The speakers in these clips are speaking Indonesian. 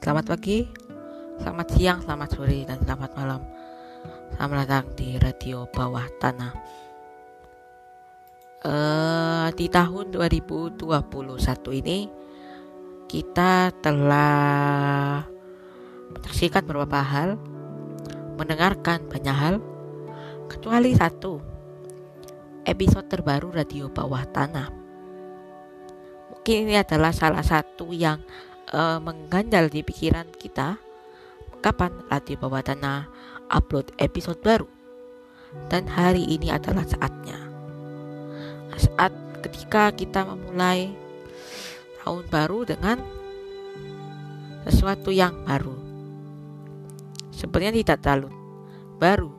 Selamat pagi, selamat siang, selamat sore, dan selamat malam. Selamat datang di Radio Bawah Tanah. Uh, di tahun 2021 ini kita telah menyaksikan beberapa hal, mendengarkan banyak hal, kecuali satu episode terbaru Radio Bawah Tanah. Mungkin ini adalah salah satu yang uh, mengganjal di pikiran kita kapan Radio Bawah Tanah upload episode baru. Dan hari ini adalah saatnya. Saat ketika kita memulai tahun baru dengan sesuatu yang baru. Sebenarnya tidak terlalu baru.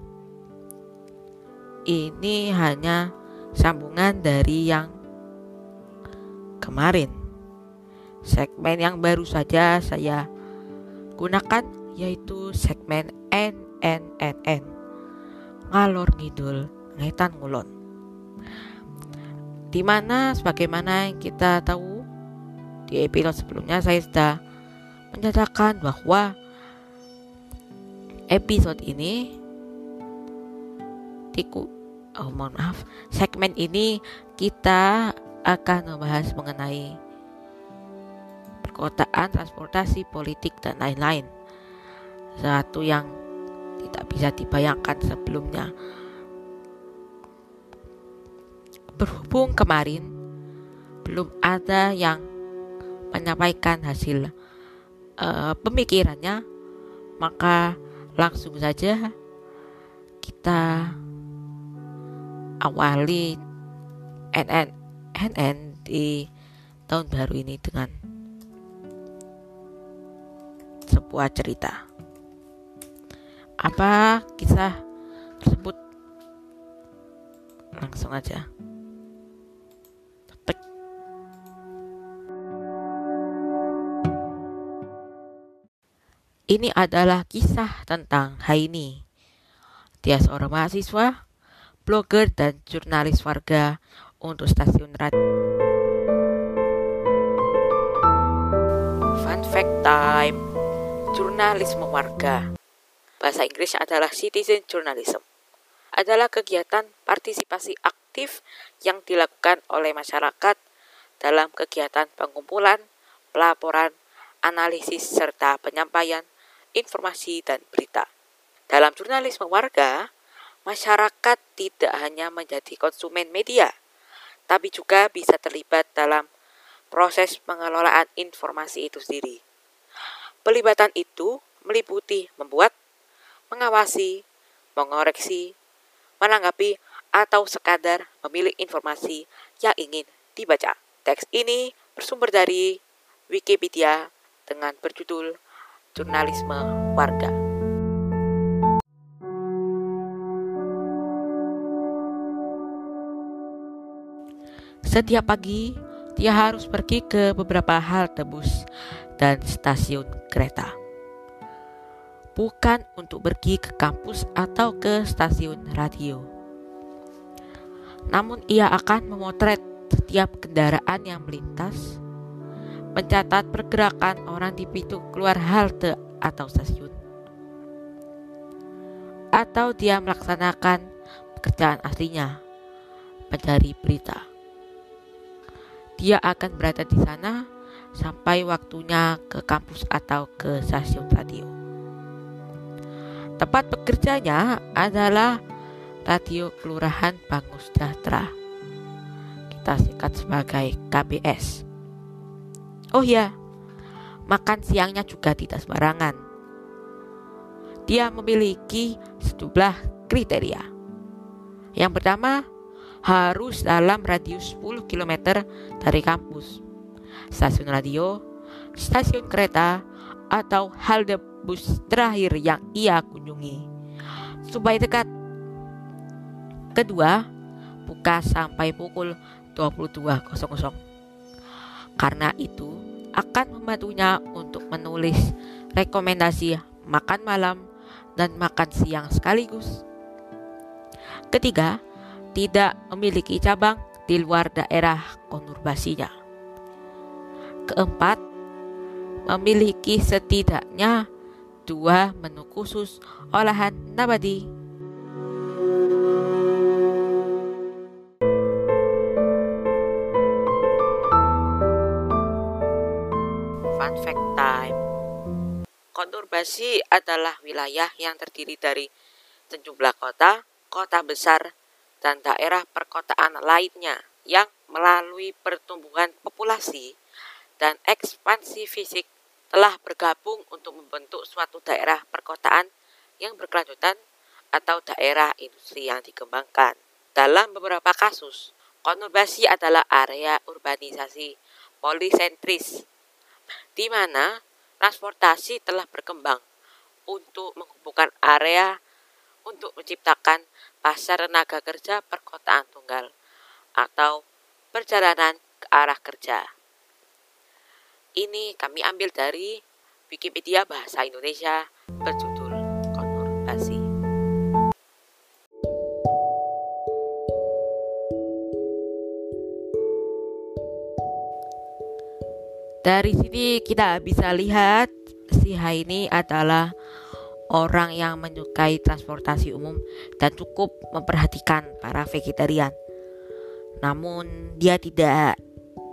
Ini hanya sambungan dari yang kemarin segmen yang baru saja saya gunakan yaitu segmen NNNN ngalor ngidul ngetan ngulon. Di mana sebagaimana yang kita tahu di episode sebelumnya saya sudah menyatakan bahwa episode ini tiku oh mohon maaf segmen ini kita akan membahas mengenai perkotaan, transportasi, politik, dan lain-lain. Satu yang tidak bisa dibayangkan sebelumnya. Berhubung kemarin belum ada yang menyampaikan hasil uh, pemikirannya, maka langsung saja kita awali NN NN di tahun baru ini dengan sebuah cerita. Apa kisah tersebut? Langsung aja. Ini adalah kisah tentang Haini. Dia seorang mahasiswa, blogger, dan jurnalis warga untuk stasiun radio. Fun fact time jurnalisme warga. Bahasa Inggris adalah citizen journalism. Adalah kegiatan partisipasi aktif yang dilakukan oleh masyarakat dalam kegiatan pengumpulan, pelaporan, analisis serta penyampaian informasi dan berita. Dalam jurnalisme warga, masyarakat tidak hanya menjadi konsumen media, tapi juga bisa terlibat dalam proses pengelolaan informasi itu sendiri. Pelibatan itu meliputi membuat, mengawasi, mengoreksi, menanggapi, atau sekadar memilih informasi yang ingin dibaca. Teks ini bersumber dari Wikipedia dengan berjudul Jurnalisme Warga. Setiap pagi, dia harus pergi ke beberapa halte bus dan stasiun kereta. Bukan untuk pergi ke kampus atau ke stasiun radio. Namun ia akan memotret setiap kendaraan yang melintas, mencatat pergerakan orang di pintu keluar halte atau stasiun. Atau dia melaksanakan pekerjaan aslinya, mencari berita. Dia akan berada di sana sampai waktunya ke kampus atau ke stasiun radio. Tempat bekerjanya adalah Radio Kelurahan Bangun Sejahtera. Kita singkat sebagai KBS. Oh ya, makan siangnya juga tidak sembarangan. Dia memiliki sejumlah kriteria. Yang pertama, harus dalam radius 10 km dari kampus stasiun radio, stasiun kereta, atau halte bus terakhir yang ia kunjungi. Supaya dekat. Kedua, buka sampai pukul 22.00. Karena itu akan membantunya untuk menulis rekomendasi makan malam dan makan siang sekaligus. Ketiga, tidak memiliki cabang di luar daerah konurbasinya. Keempat, memiliki setidaknya dua menu khusus olahan nabati. Fun fact time. Konurbasi adalah wilayah yang terdiri dari sejumlah kota, kota besar, dan daerah perkotaan lainnya yang melalui pertumbuhan populasi dan ekspansi fisik telah bergabung untuk membentuk suatu daerah perkotaan yang berkelanjutan atau daerah industri yang dikembangkan. Dalam beberapa kasus, konurbasi adalah area urbanisasi polisentris, di mana transportasi telah berkembang untuk menghubungkan area untuk menciptakan pasar tenaga kerja perkotaan tunggal atau perjalanan ke arah kerja. Ini kami ambil dari Wikipedia Bahasa Indonesia berjudul Konurbasi. Dari sini kita bisa lihat si H ini adalah orang yang menyukai transportasi umum dan cukup memperhatikan para vegetarian. Namun dia tidak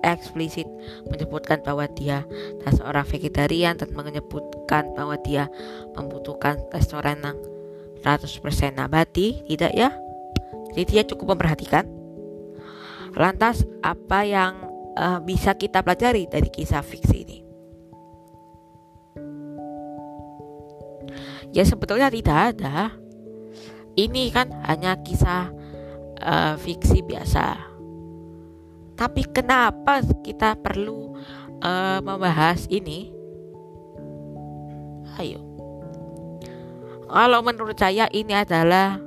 eksplisit menyebutkan bahwa dia adalah seorang vegetarian dan menyebutkan bahwa dia membutuhkan restoran yang 100% nabati, tidak ya? Jadi dia cukup memperhatikan. Lantas apa yang uh, bisa kita pelajari dari kisah fiksi ini? Ya sebetulnya tidak ada. Ini kan hanya kisah uh, fiksi biasa tapi kenapa kita perlu uh, membahas ini? Ayo. Kalau menurut saya ini adalah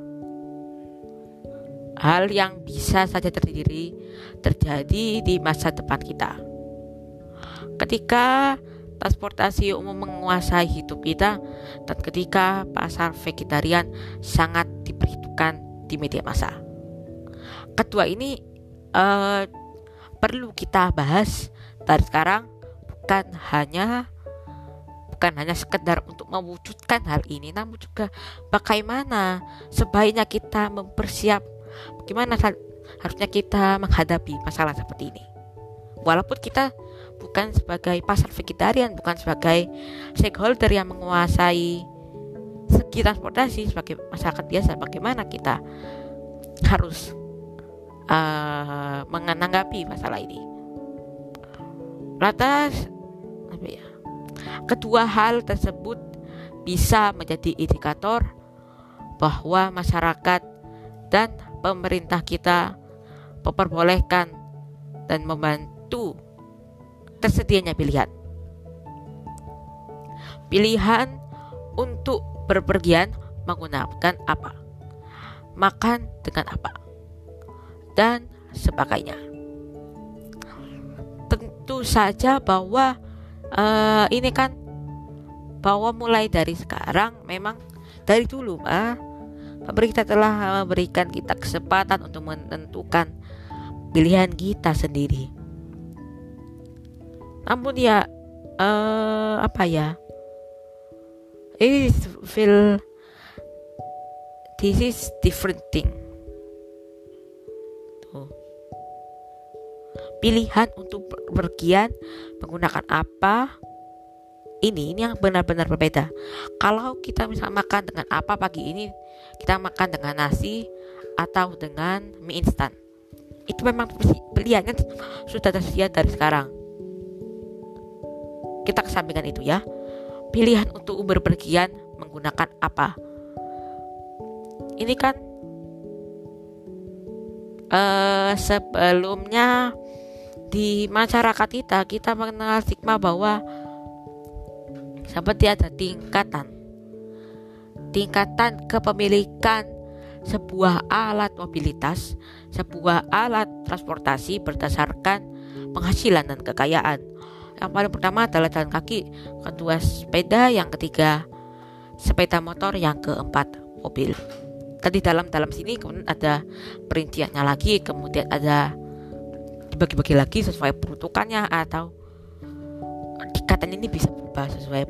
hal yang bisa saja terjadi terjadi di masa depan kita. Ketika transportasi umum menguasai hidup kita dan ketika pasar vegetarian sangat diperhitungkan di media massa. Kedua ini uh, perlu kita bahas dari sekarang bukan hanya bukan hanya sekedar untuk mewujudkan hal ini namun juga bagaimana sebaiknya kita mempersiap bagaimana harusnya kita menghadapi masalah seperti ini walaupun kita bukan sebagai pasar vegetarian bukan sebagai stakeholder yang menguasai segi transportasi sebagai masyarakat biasa bagaimana kita harus uh, menanggapi masalah ini. Lantas, apa ya? Kedua hal tersebut bisa menjadi indikator bahwa masyarakat dan pemerintah kita memperbolehkan dan membantu tersedianya pilihan. Pilihan untuk berpergian menggunakan apa? Makan dengan apa? dan sebagainya. Tentu saja bahwa uh, ini kan bahwa mulai dari sekarang memang dari dulu ah pemerintah telah memberikan kita kesempatan untuk menentukan pilihan kita sendiri. Namun ya uh, apa ya? Ini feel this is different thing. Pilihan untuk berpergian menggunakan apa? Ini ini yang benar-benar berbeda. Kalau kita misal makan dengan apa pagi ini kita makan dengan nasi atau dengan mie instan. Itu memang pilihannya sudah tersedia dari sekarang kita kesampingkan itu ya pilihan untuk berpergian menggunakan apa ini kan uh, sebelumnya di masyarakat kita kita mengenal stigma bahwa seperti ada tingkatan tingkatan kepemilikan sebuah alat mobilitas, sebuah alat transportasi berdasarkan penghasilan dan kekayaan. Yang paling pertama adalah jalan kaki, kedua sepeda, yang ketiga sepeda motor, yang keempat mobil. Tadi dalam dalam sini kemudian ada perinciannya lagi, kemudian ada dibagi-bagi lagi sesuai peruntukannya atau kesehatan ini bisa berubah sesuai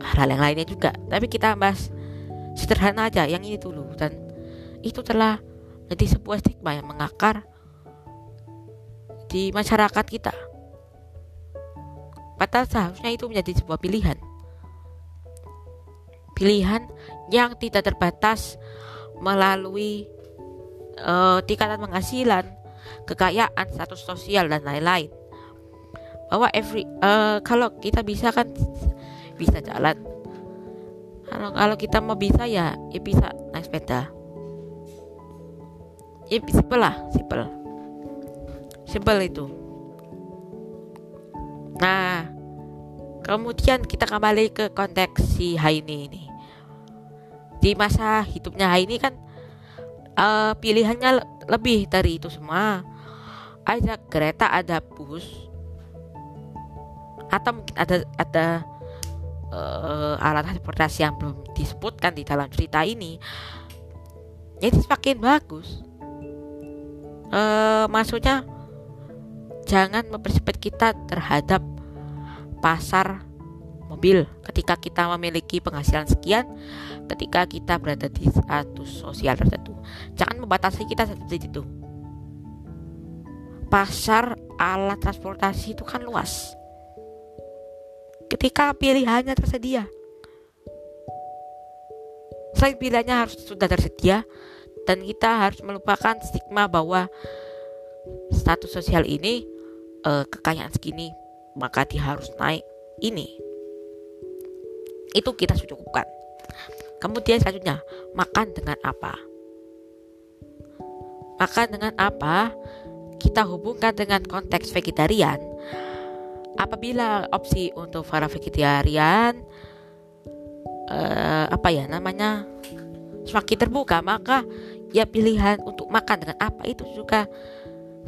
hal-hal yang lainnya juga. Tapi kita bahas sederhana aja yang ini dulu. Dan itu telah menjadi sebuah stigma yang mengakar di masyarakat kita padahal seharusnya itu menjadi sebuah pilihan pilihan yang tidak terbatas melalui uh, tingkatan penghasilan, kekayaan, status sosial dan lain-lain. Bahwa every uh, kalau kita bisa kan bisa jalan. Kalau kalau kita mau bisa ya ya bisa naik sepeda. Ya simple lah, simple. Simple itu. Nah, kemudian kita kembali ke konteks si Haini ini. Di masa hidupnya ini kan uh, pilihannya lebih dari itu semua. Ada kereta ada bus atau mungkin ada ada uh, alat transportasi yang belum disebutkan di dalam cerita ini. Jadi semakin bagus. Uh, maksudnya jangan mempersempit kita terhadap pasar mobil ketika kita memiliki penghasilan sekian ketika kita berada di status sosial tertentu. Jangan membatasi kita seperti itu. Pasar alat transportasi itu kan luas. Ketika pilihannya tersedia. Selain pilihannya harus sudah tersedia dan kita harus melupakan stigma bahwa status sosial ini eh, kekayaan segini maka dia harus naik ini itu kita cukupkan Kemudian selanjutnya, makan dengan apa? Makan dengan apa? Kita hubungkan dengan konteks vegetarian. Apabila opsi untuk para vegetarian uh, apa ya namanya semakin terbuka, maka ya pilihan untuk makan dengan apa itu juga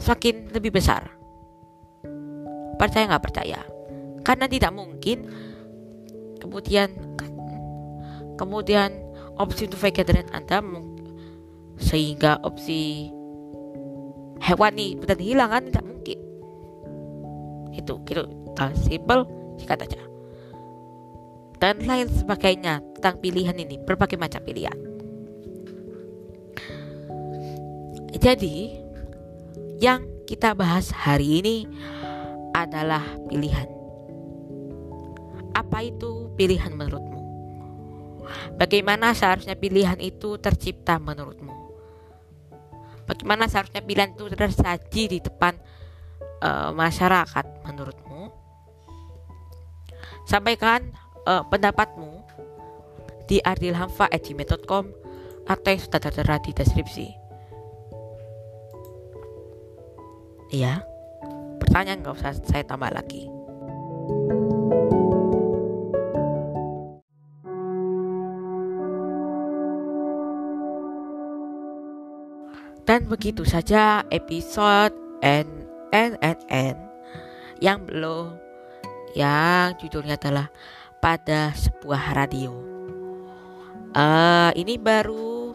semakin lebih besar. Percaya nggak percaya? Karena tidak mungkin kemudian kemudian opsi untuk vegetarian Anda sehingga opsi hewani benar hilang kan tidak mungkin. Itu gitu uh, simple sikat aja. Dan lain sebagainya tentang pilihan ini berbagai macam pilihan. Jadi yang kita bahas hari ini adalah pilihan apa itu pilihan menurutmu Bagaimana seharusnya pilihan itu tercipta menurutmu? Bagaimana seharusnya pilihan itu tersaji di depan uh, masyarakat menurutmu? Sampaikan uh, pendapatmu di ardilhamfa@gmail.com atau yang sudah tertera di deskripsi. Iya, pertanyaan nggak usah saya tambah lagi. Dan begitu saja episode NNNN yang belum yang judulnya adalah pada sebuah radio. Uh, ini baru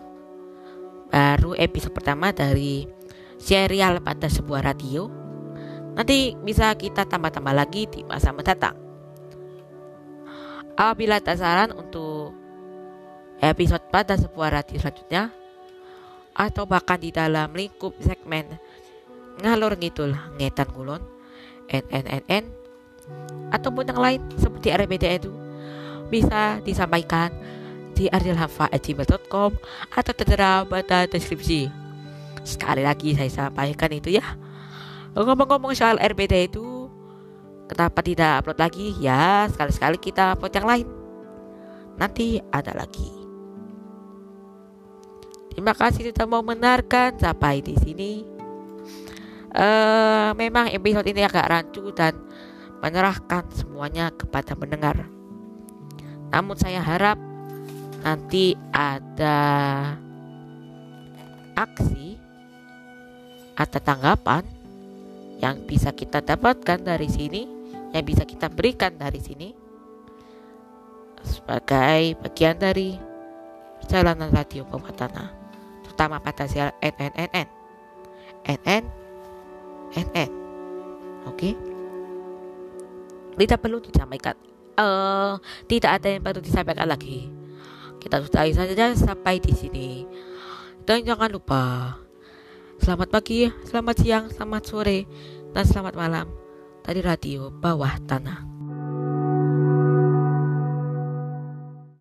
baru episode pertama dari serial pada sebuah radio. Nanti bisa kita tambah-tambah lagi di masa mendatang. Apabila ada saran untuk episode pada sebuah radio selanjutnya, atau bahkan di dalam lingkup segmen ngalor ngidul ngetan kulon NNNN ataupun yang lain seperti RBD itu bisa disampaikan di ardilhafa.gmail.com atau tertera pada deskripsi sekali lagi saya sampaikan itu ya ngomong-ngomong soal RBD itu kenapa tidak upload lagi ya sekali-sekali kita upload yang lain nanti ada lagi Terima kasih sudah mau mendengarkan sampai di sini. Uh, memang episode ini agak rancu dan menyerahkan semuanya kepada pendengar. Namun saya harap nanti ada aksi atau tanggapan yang bisa kita dapatkan dari sini, yang bisa kita berikan dari sini sebagai bagian dari perjalanan radio bawah tanah terutama pada sel NNNN. NN NN. Oke. tidak perlu disampaikan uh, tidak ada yang perlu disampaikan lagi kita sudahi saja sampai di sini dan jangan lupa selamat pagi selamat siang selamat sore dan selamat malam. Dari radio bawah tanah